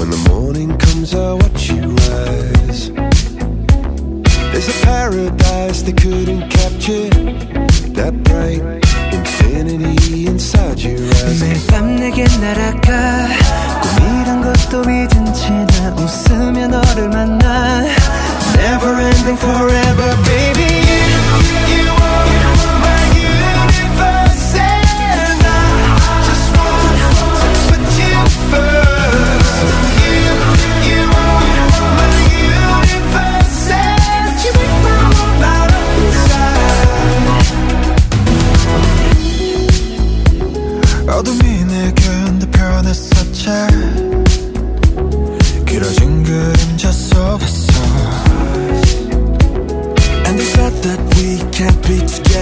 When the morning comes, I watch paradise they couldn't capture. That bright infinity inside your eyes. 매일 밤 내게 날아가 꿈이란 것도 잊은 채나 웃으며 너를 만나 Never ending forever baby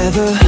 Never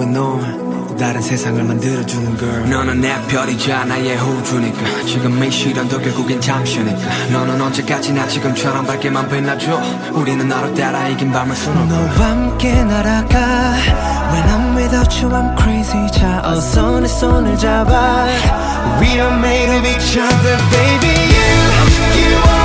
우주에 넌 다른 세상을 만들어주는 걸 너는 내 별이자 나의 호주니까. 지금 이 시련도 결국엔 잠시니까. 너는 언제까지나 지금처럼 밝게만 빛나줘? 우리는 너를 따라 이긴 밤을 수놓고. 너와 함께 날아가. When I'm without you I'm crazy. 자 어서 내 손을 잡아. We are made of each other baby. You, you